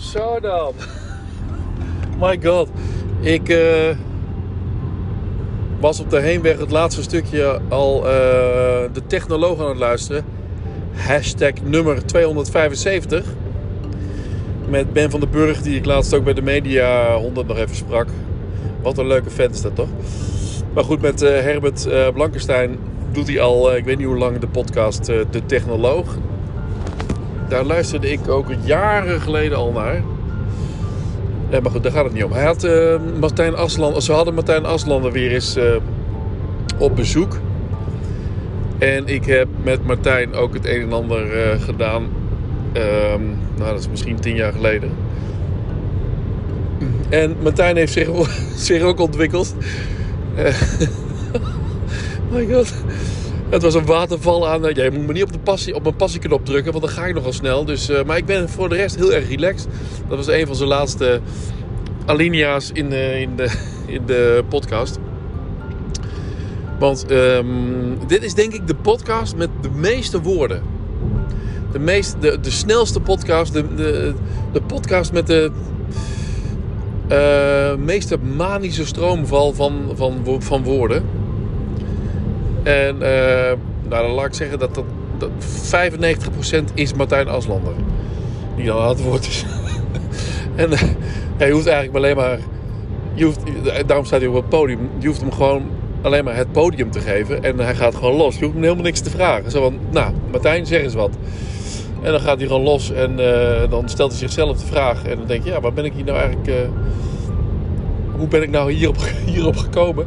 Zo dan. My god. Ik eh, was op de heenweg het laatste stukje al uh, de technoloog aan het luisteren. Hashtag nummer 275. Met Ben van den Burg, die ik laatst ook bij de Media 100 nog even sprak. Wat een leuke vent is dat toch? Maar goed, met uh, Herbert Blankenstein doet hij al, ik weet niet hoe lang, de podcast De Technoloog. Daar luisterde ik ook jaren geleden al naar. Ja, maar goed, daar gaat het niet om. Hij had uh, Martijn Asland, ze hadden Martijn Aslander weer eens uh, op bezoek. En ik heb met Martijn ook het een en ander uh, gedaan. Um, nou, dat is misschien tien jaar geleden. En Martijn heeft zich, zich ook ontwikkeld. my god. Het was een waterval aan. Ja, je moet me niet op, de passie, op mijn passieknop drukken, want dan ga ik nogal snel. Dus, uh, maar ik ben voor de rest heel erg relaxed. Dat was een van zijn laatste alinea's in de, in de, in de podcast. Want um, dit is denk ik de podcast met de meeste woorden. De, meest, de, de snelste podcast. De, de, de podcast met de uh, meeste manische stroomval van, van, van woorden. En uh, nou, dan laat ik zeggen dat, dat, dat 95% is Martijn Aslander. Die dan het woord is. en hij hoeft eigenlijk alleen maar... Je hoeft, daarom staat hij op het podium. Je hoeft hem gewoon alleen maar het podium te geven. En hij gaat gewoon los. Je hoeft hem helemaal niks te vragen. Zo van, nou, Martijn, zeg eens wat. En dan gaat hij gewoon los en dan stelt hij zichzelf de vraag. En dan denk je, ja, waar ben ik hier nou eigenlijk... Hoe ben ik nou hierop, hierop gekomen?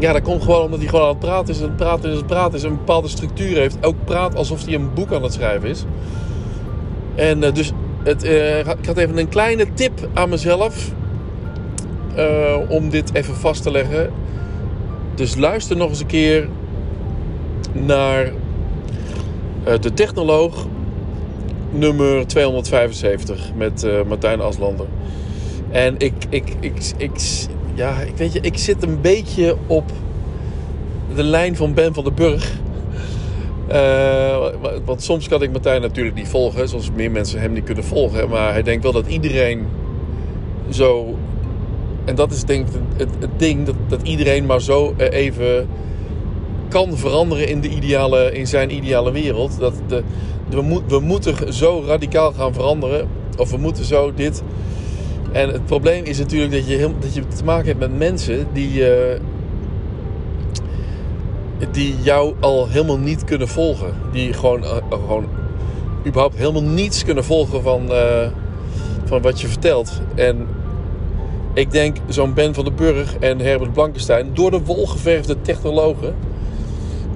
Ja, dat komt gewoon omdat hij gewoon aan het praten is. En praten is, het praten is. Een bepaalde structuur heeft. Ook praat alsof hij een boek aan het schrijven is. En uh, dus het, uh, ik had even een kleine tip aan mezelf. Uh, om dit even vast te leggen. Dus luister nog eens een keer naar de Technoloog nummer 275 met Martijn Aslander. En ik, ik, ik, ik, ja, ik weet je, ik zit een beetje op de lijn van Ben van den Burg. Uh, want soms kan ik Martijn natuurlijk niet volgen, zoals meer mensen hem niet kunnen volgen. Maar hij denkt wel dat iedereen zo. En dat is denk ik het, het ding, dat, dat iedereen maar zo even kan veranderen in, de ideale, in zijn ideale wereld. Dat de, we, we moeten zo radicaal gaan veranderen. Of we moeten zo dit. En het probleem is natuurlijk dat je, dat je te maken hebt met mensen die, uh, die jou al helemaal niet kunnen volgen. Die gewoon, uh, gewoon überhaupt helemaal niets kunnen volgen van, van wat je vertelt. En ik denk zo'n Ben van den Burg en Herbert Blankenstein, door de wol geverfde technologen.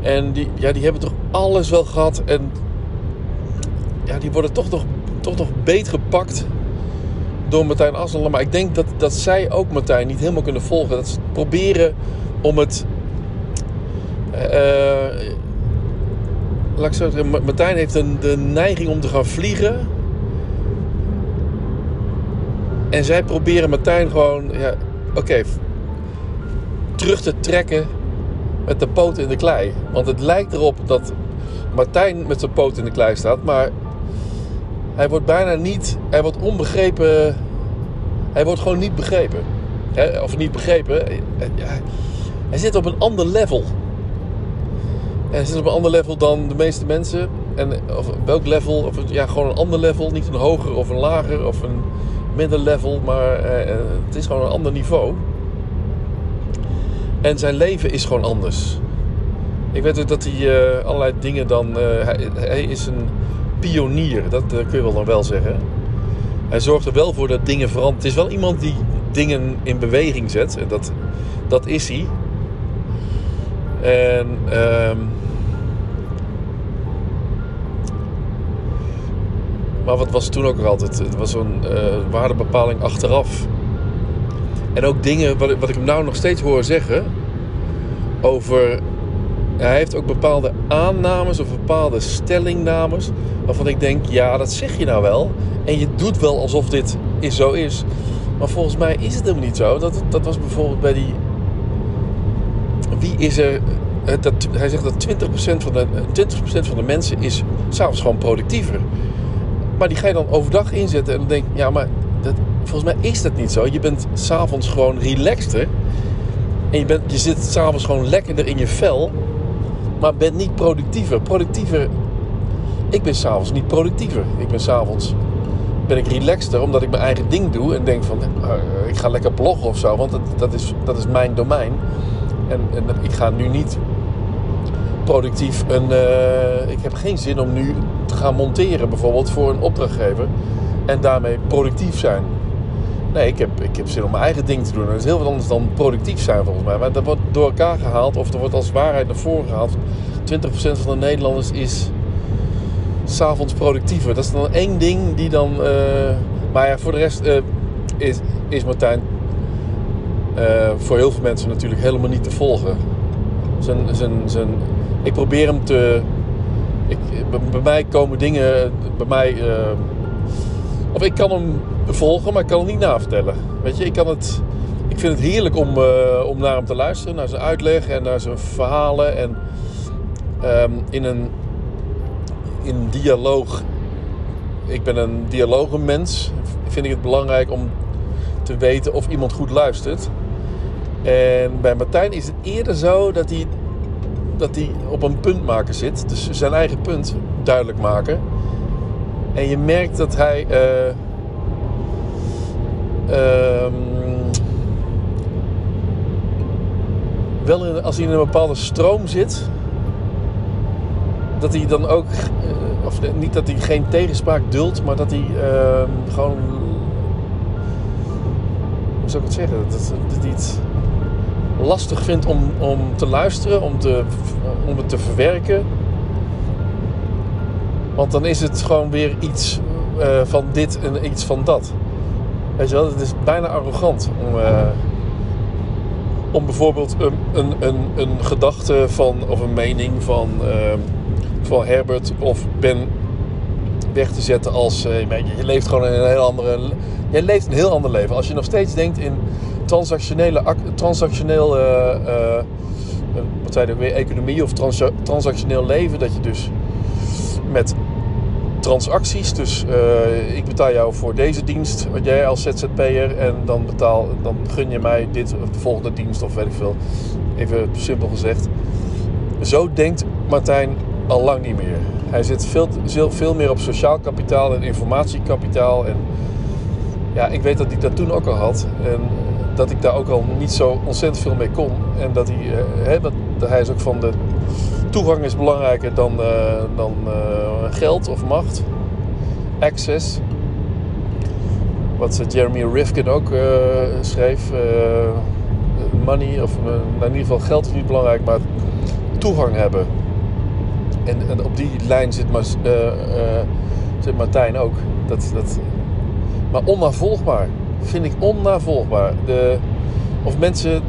En die, ja, die hebben toch alles wel gehad. En ja, die worden toch nog, toch nog beet gepakt door Martijn Asselan. Maar ik denk dat, dat zij ook Martijn niet helemaal kunnen volgen. Dat ze proberen om het. Uh, laat ik zo zeggen, Martijn heeft een, de neiging om te gaan vliegen. En zij proberen Martijn gewoon, ja, oké, terug te trekken met de poot in de klei. Want het lijkt erop dat Martijn met zijn poot in de klei staat, maar hij wordt bijna niet, hij wordt onbegrepen, hij wordt gewoon niet begrepen. Of niet begrepen, hij zit op een ander level. Hij zit op een ander level dan de meeste mensen. En of welk level, of ja, gewoon een ander level, niet een hoger of een lager of een middenlevel, maar eh, het is gewoon een ander niveau. En zijn leven is gewoon anders. Ik weet dat hij allerlei dingen dan. Hij, is een pionier, dat uh, kun je wel dan wel zeggen. Hij zorgt er wel voor dat dingen veranderen. Het is wel iemand die dingen in beweging zet. En dat, dat is hij. En. Um, maar wat was toen ook nog altijd? Het was een waardebepaling achteraf. En ook dingen wat, wat ik hem nou nog steeds hoor zeggen over. Hij heeft ook bepaalde aannames of bepaalde stellingnames waarvan ik denk, ja, dat zeg je nou wel. En je doet wel alsof dit zo is. Maar volgens mij is het helemaal niet zo. Dat, dat was bijvoorbeeld bij die. Wie is er. Dat, hij zegt dat 20% van, de, 20% van de mensen is s'avonds gewoon productiever. Maar die ga je dan overdag inzetten. En dan denk ik, ja, maar dat, volgens mij is dat niet zo. Je bent s'avonds gewoon relaxter. En je, bent, je zit s'avonds gewoon lekkerder in je vel. Maar bent niet productiever. Productiever. Ik ben s'avonds niet productiever. Ik ben s'avonds ben ik relaxter omdat ik mijn eigen ding doe. En denk van, uh, ik ga lekker bloggen of zo. Want dat, dat, is, dat is mijn domein. En, en ik ga nu niet productief een... Uh, ik heb geen zin om nu te gaan monteren bijvoorbeeld voor een opdrachtgever. En daarmee productief zijn. Nee, ik heb, ik heb zin om mijn eigen ding te doen. Dat is heel wat anders dan productief zijn volgens mij. Maar dat wordt door elkaar gehaald of er wordt als waarheid naar voren gehaald. 20% van de Nederlanders is s'avonds productiever. Dat is dan één ding die dan... Uh, maar ja, voor de rest uh, is, is Martijn uh, voor heel veel mensen natuurlijk helemaal niet te volgen. Zijn, zijn, zijn, ik probeer hem te... Ik, bij mij komen dingen... Bij mij... of ik kan hem volgen, maar ik kan hem niet navertellen. Weet je, ik kan het... Ik vind het heerlijk om, om naar hem te luisteren. Naar zijn uitleg en naar zijn verhalen. En um, in een in dialoog. Ik ben een dialogenmens. Vind ik het belangrijk om te weten of iemand goed luistert. En bij Martijn is het eerder zo dat hij, dat hij op een punt maken zit. Dus zijn eigen punt duidelijk maken. En je merkt dat hij. Uh, wel in, als hij in een bepaalde stroom zit, dat hij dan ook, eh, of niet dat hij geen tegenspraak duldt, maar dat hij uh, gewoon, hoe zou ik het zeggen, dat, dat hij het lastig vindt om, om te luisteren, om, te, om het te verwerken. Want dan is het gewoon weer iets uh, van dit en iets van dat. Weet je wel, het is bijna arrogant om, uh, om bijvoorbeeld een, een, een, een gedachte van, of een mening van uh, van Herbert of Ben weg te zetten als uh, je leeft gewoon een heel andere je leeft een heel ander leven. Als je nog steeds denkt in transactionele transactioneel wat zei economie of trans, transactioneel leven dat je dus met transacties dus ik betaal jou voor deze dienst wat jij als ZZP'er en dan betaal dan gun je mij dit of de volgende dienst of weet ik veel even simpel gezegd zo denkt Martijn al lang niet meer. Hij zit veel, veel meer op sociaal kapitaal en informatiekapitaal. En ja, ik weet dat hij dat toen ook al had. En dat ik daar ook al niet zo ontzettend veel mee kon. En dat hij, eh, dat, hij is ook van de toegang is belangrijker dan, uh, dan uh, geld of macht. Access. Wat Jeremy Rifkin ook uh, schreef. money, of nou, in ieder geval geld is niet belangrijk, maar toegang hebben en, op die lijn zit, maar, uh, Martijn ook. Dat, dat, maar onnavolgbaar. Vind ik onnavolgbaar. De, of mensen.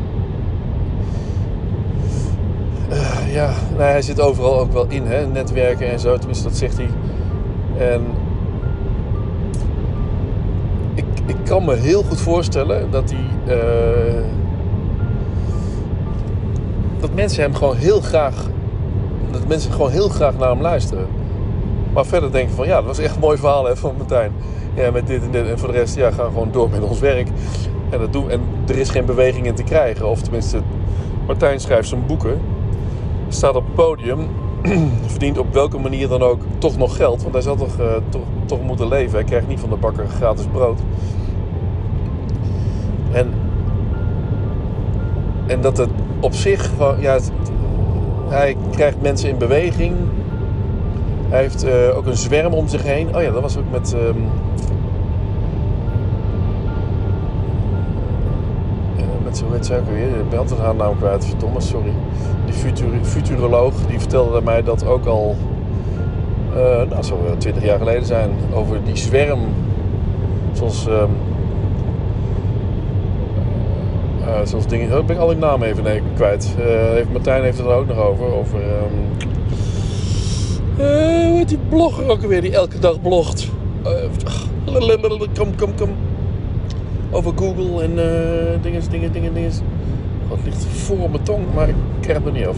Uh, ja, nou, hij zit overal ook wel in, hè? netwerken en zo. Tenminste, dat zegt hij. En ik, ik kan me heel goed voorstellen dat hij. dat mensen hem gewoon heel graag dat mensen gewoon heel graag naar hem luisteren. Maar verder denken van ja, dat was echt een mooi verhaal hè, van Martijn. Ja, met dit en dit. En voor de rest, ja, gaan we gewoon door met ons werk. En, dat doen, en er is geen beweging in te krijgen. Of tenminste, Martijn schrijft zijn boeken. Staat op het podium. verdient op welke manier dan ook toch nog geld. Want hij zal toch, uh, toch, toch moeten leven. Hij krijgt niet van de bakker gratis brood. En, en dat het op zich ja, hij krijgt mensen in beweging. Hij heeft uh, ook een zwerm om zich heen. Oh ja, dat was ook met. Um, uh, met zo heet ze ook weer. Ik ben altijd haar naam kwijt, verdomme, sorry. Die futur futuroloog die vertelde mij dat ook al. Uh, nou, zou wel twintig jaar geleden zijn. Over die zwerm. Zoals. Um, uh, zoals dingen. Oh, ben ik al die namen even nee, kwijt. Heeft, Martijn heeft het er ook nog over. Over. Uh, hoe heet die blogger ook alweer die elke dag blogt? kom, kom, kom. Over Google en dingen, dingen, dingen, dingen. Wat ligt voor mijn tong, maar ik krijg het er niet af.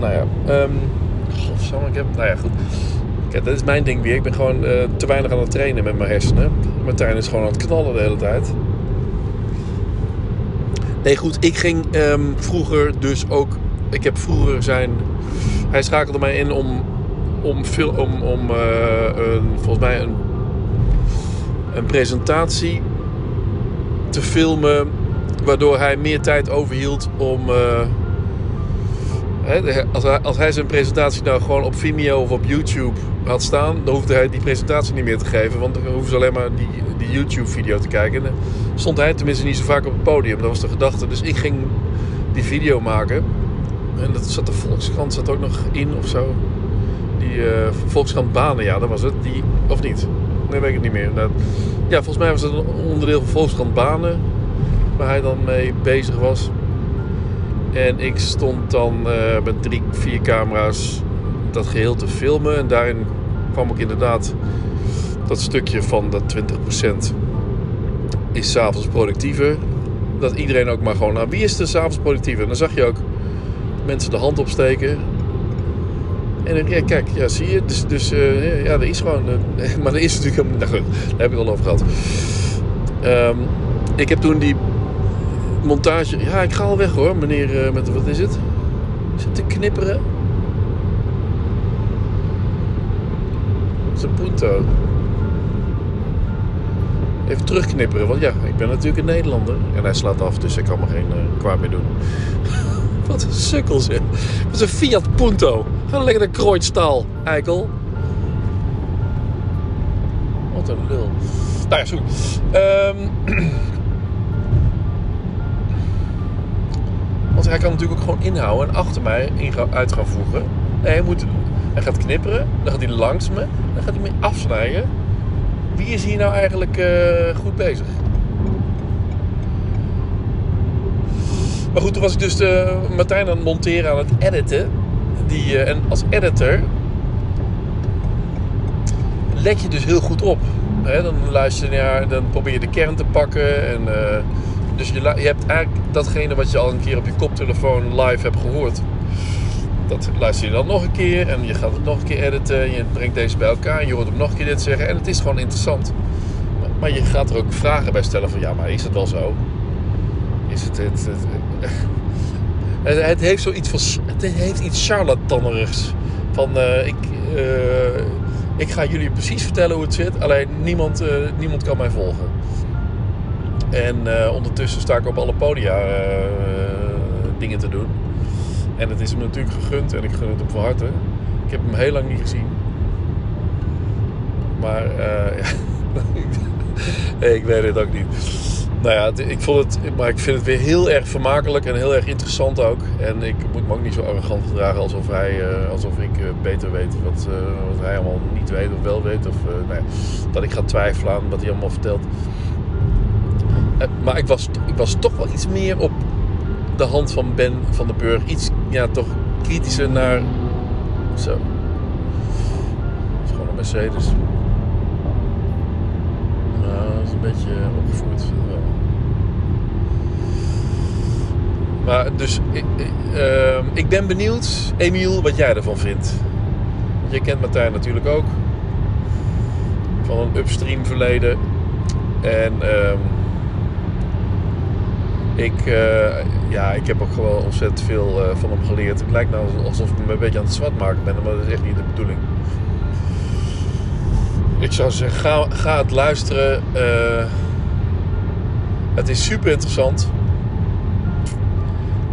Nou ja, um, godsamme, ik heb. Nou ja, goed. Kijk, dat is mijn ding weer. Ik ben gewoon uh, te weinig aan het trainen met mijn hersenen. Martijn is gewoon aan het knallen de hele tijd. Nee, goed. Ik ging um, vroeger dus ook... Ik heb vroeger zijn... Hij schakelde mij in om... Om, veel, om, om uh, een, volgens mij een, een presentatie te filmen. Waardoor hij meer tijd overhield om... Uh, als, hij, als hij zijn presentatie nou gewoon op Vimeo of op YouTube had staan, dan hoefde hij die presentatie niet meer te geven. Want dan hoefden ze alleen maar die, die YouTube-video te kijken. En stond hij tenminste niet zo vaak op het podium. Dat was de gedachte. Dus ik ging die video maken. En dat zat de Volkskrant zat ook nog in of zo. Die uh, Volkskrant Banen, ja, dat was het. Die, of niet? Nee, weet ik het niet meer. Ja, volgens mij was het een onderdeel van Volkskrant Banen. Waar hij dan mee bezig was. En ik stond dan uh, met drie, vier camera's dat geheel te filmen. En daarin kwam ik inderdaad dat stukje van dat 20% is s'avonds productiever. Dat iedereen ook maar gewoon, nou wie is er s'avonds productiever? En dan zag je ook mensen de hand opsteken. En ja, kijk, ja, zie je. Dus, dus uh, ja, er is gewoon. Maar er is natuurlijk. Nou goed, daar heb ik het al over gehad. Um, ik heb toen die montage. Ja, ik ga al weg hoor, meneer. Uh, met, wat is het? Het te knipperen? Zijn punto. Even terugknipperen, want ja, ik ben natuurlijk een Nederlander. En hij slaat af, dus ik kan me geen uh, kwaad meer doen. Wat een sukkel zeg. Is een Fiat Punto. Ga lekker een krooitstaal, eikel. Wat een lul. Nou ja, sorry. Um, want hij kan natuurlijk ook gewoon inhouden en achter mij in, uit gaan voegen. Nee, hij moet hij gaat knipperen, dan gaat hij langs me, dan gaat hij me afsnijden. Wie is hier nou eigenlijk uh, goed bezig? Maar goed, toen was ik dus de Martijn aan het monteren, aan het editen. Die, uh, en als editor let je dus heel goed op. Dan luister je naar, dan probeer je de kern te pakken. En, uh, dus je, je hebt eigenlijk datgene wat je al een keer op je koptelefoon live hebt gehoord dat luister je dan nog een keer en je gaat het nog een keer editen. Je brengt deze bij elkaar en je hoort hem nog een keer dit zeggen. En het is gewoon interessant. Maar je gaat er ook vragen bij stellen van ja, maar is het wel zo? Is het het? Het, het heeft zoiets van. Het heeft iets charlatannerigs. Van uh, ik, uh, ik ga jullie precies vertellen hoe het zit. Alleen niemand, uh, niemand kan mij volgen. En ondertussen sta ik op alle podia dingen te doen. En het is hem natuurlijk gegund en ik gun het hem van harte. Ik heb hem heel lang niet gezien. Maar ja. ik weet het ook niet. Nou ja, ik, vond het, maar ik vind het weer heel erg vermakelijk en heel erg interessant ook. En ik moet me ook niet zo arrogant gedragen alsof, hij, uh, alsof ik uh, beter weet wat, wat, hij allemaal niet weet of wel weet. Of nou dat ik ga twijfelen aan wat hij allemaal vertelt. maar ik was, ik was toch wel iets meer op de hand van Ben van den Burg iets ja, toch kritischer naar. Zo. Het is gewoon een Mercedes. Nou, dat is een beetje opgevoerd. Maar dus, ik, uh, ik ben benieuwd, Emiel, wat jij ervan vindt. Je kent Martijn natuurlijk ook. Van een upstream verleden. En uh, ik, uh, ja, ik heb ook gewoon ontzettend veel uh, van hem geleerd. Het lijkt nou alsof ik me een beetje aan het zwart maken ben, maar dat is echt niet de bedoeling. Ik zou zeggen, ga, ga het luisteren. Uh, het is super interessant.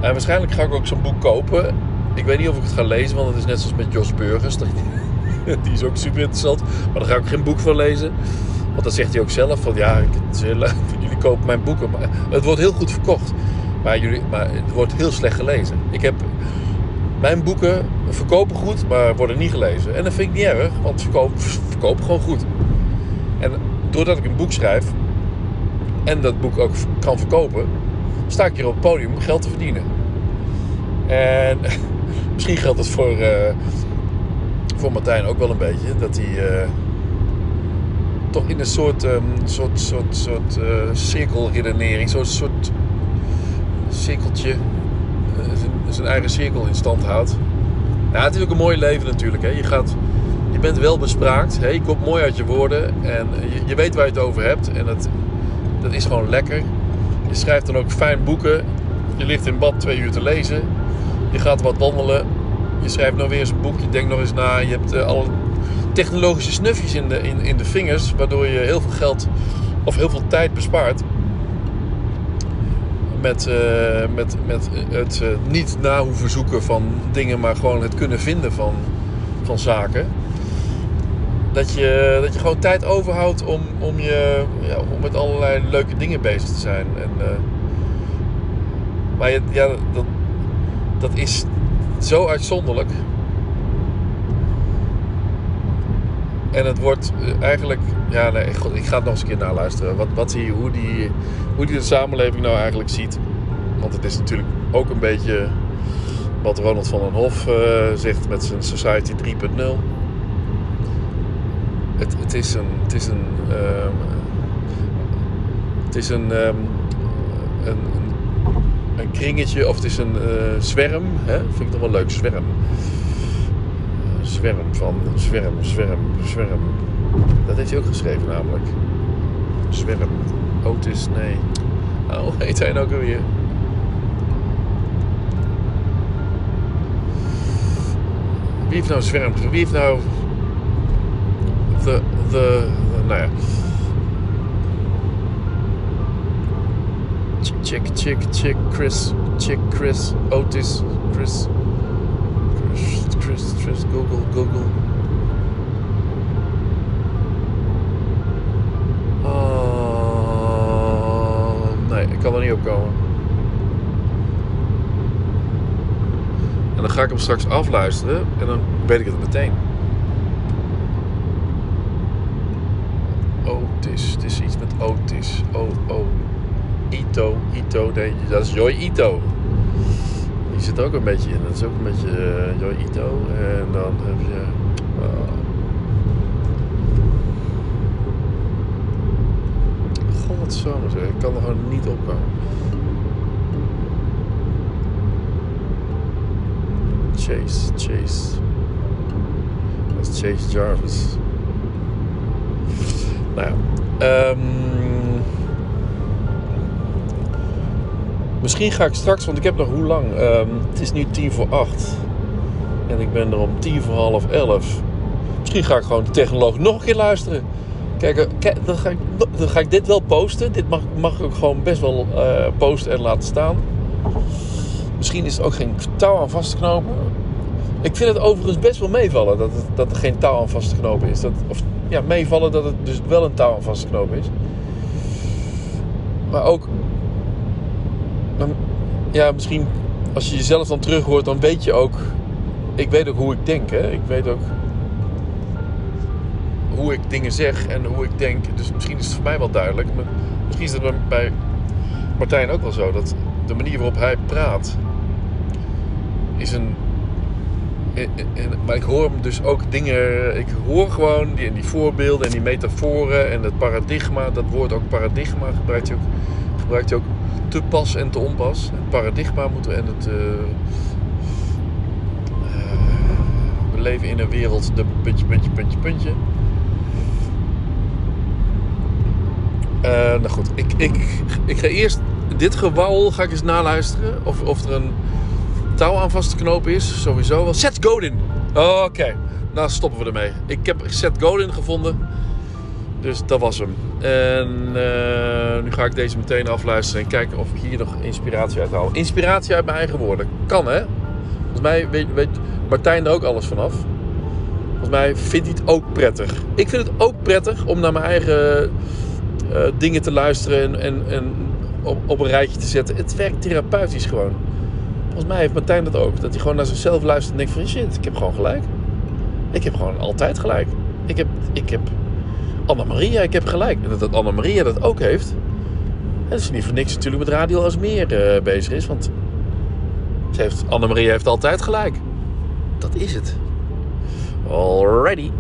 En waarschijnlijk ga ik ook zo'n boek kopen. Ik weet niet of ik het ga lezen, want het is net zoals met Jos Burgers. Die is ook super interessant. Maar daar ga ik geen boek van lezen. Want dan zegt hij ook zelf van ja, jullie kopen mijn boeken. Maar het wordt heel goed verkocht. Maar, jullie, maar het wordt heel slecht gelezen. Ik heb mijn boeken verkopen goed, maar worden niet gelezen. En dat vind ik niet erg, want verkopen, verkopen gewoon goed. En doordat ik een boek schrijf en dat boek ook kan verkopen, sta ik hier op het podium om geld te verdienen. En misschien geldt het voor, uh, voor Martijn ook wel een beetje. Dat hij uh, toch in een soort, um, soort, soort, soort uh, cirkelredenering, soort, soort cirkeltje, zijn, eigen cirkel in stand houdt. Ja, het is ook een mooi leven natuurlijk. Hè. Je, gaat, je bent wel bespraakt. Hè? Je komt mooi uit je woorden. En je, je weet waar je het over hebt. En dat, dat is gewoon lekker. Je schrijft dan ook fijn boeken. Je ligt in bad twee uur te lezen. Je gaat wat wandelen. Je schrijft nog weer eens een boek. Je denkt nog eens na. Je hebt uh, alle technologische snufjes in de, in, in de vingers. Waardoor je heel veel geld of heel veel tijd bespaart. Met, uh, met, met het uh, niet na hoeven zoeken van dingen. Maar gewoon het kunnen vinden van, van zaken. Dat je, dat je gewoon tijd overhoudt om, om, je, ja, om met allerlei leuke dingen bezig te zijn. En, maar je, ja, dat, dat is zo uitzonderlijk. En het wordt eigenlijk, ja, nee, God, ik ga het nog eens een keer naluisteren. Wat, wat die, hoe, die, hoe die de samenleving nou eigenlijk ziet. Want het is natuurlijk ook een beetje wat Ronald van den Hof uh, zegt met zijn Society 3.0. Het, het is een. Het is een. Um, het is een, een, een, kringetje of het is een uh, zwerm. Hè? Vind ik toch wel leuk, zwerm. Zwerm van zwerm, zwerm, zwerm. Dat heeft hij ook geschreven namelijk. Zwerm. Otis, nee. Oh, heet hij nou ook alweer? Wie heeft nou zwermd? Wie heeft nou de, de, nou ja. Chick, chick, chick, Chris, chick, Chris, Otis, Chris, Chris, Chris, Chris, Google, Google. Oh, nee, ik kan er niet op komen. En dan ga ik hem straks afluisteren en dan weet ik het meteen. Otis. Het is iets met Otis. Oh, oh. Ito. Nee, dat is Joy Ito. Die zit ook een beetje in. Dat is ook een beetje uh, Joy Ito. En dan heb je... Uh, Godzomer zeg. Ik kan er gewoon niet opkomen. Chase. Chase. Dat is Chase Jarvis. Nou ja. Um, misschien ga ik straks, want ik heb nog hoe lang? Um, het is nu tien voor acht. En ik ben er om tien voor half elf. Misschien ga ik gewoon de technoloog nog een keer luisteren. Kijk, kijk dan, ga ik, dan ga ik dit wel posten. Dit mag, mag ik ook gewoon best wel uh, posten en laten staan. Misschien is er ook geen touw aan vast te knopen. Ik vind het overigens best wel meevallen dat, het, dat er geen touw aan vast te knopen is. Dat, of ja, meevallen dat het dus wel een touw aan vast te knopen is. Maar ook, ja, misschien als je jezelf dan terug hoort, dan weet je ook, ik weet ook hoe ik denk. Hè? Ik weet ook hoe ik dingen zeg en hoe ik denk. Dus misschien is het voor mij wel duidelijk. Maar misschien is het bij Martijn ook wel zo. Dat de manier waarop hij praat is een en, en, maar ik hoor hem dus ook dingen. Ik hoor gewoon die, die voorbeelden en die metaforen en het paradigma. Dat woord ook paradigma gebruikt hij ook, gebruikt hij ook te pas en te onpas. Het paradigma moeten en het. Uh, we leven in een wereld. De puntje, puntje, puntje, puntje. Uh, nou goed, ik, ik, ik ga eerst dit gewauwel ga ik eens naluisteren. Of, of er een touw aan vast te knopen is. Sowieso wel. Seth Godin. Oké, okay. nou stoppen we ermee. Ik heb Seth Godin gevonden. Dus dat was hem. En uh, nu ga ik deze meteen afluisteren en kijken of ik hier nog inspiratie uit haal. Inspiratie uit mijn eigen woorden. Kan hè? Volgens mij weet, weet Martijn er ook alles vanaf. Volgens mij vindt hij het ook prettig. Ik vind het ook prettig om naar mijn eigen uh, dingen te luisteren en, en, en op, op een rijtje te zetten. Het werkt therapeutisch gewoon. Volgens mij heeft Martijn dat ook. Dat hij gewoon naar zichzelf luistert en denkt van shit, ik heb gewoon gelijk. Ik heb gewoon altijd gelijk. Ik heb, ik heb Anna-Maria, ik heb gelijk. En dat, Anna-Maria dat ook heeft. En dat is niet voor niks natuurlijk met Radio als meer uh, bezig is. Want ze heeft, heeft altijd gelijk. Dat is het. Alrighty.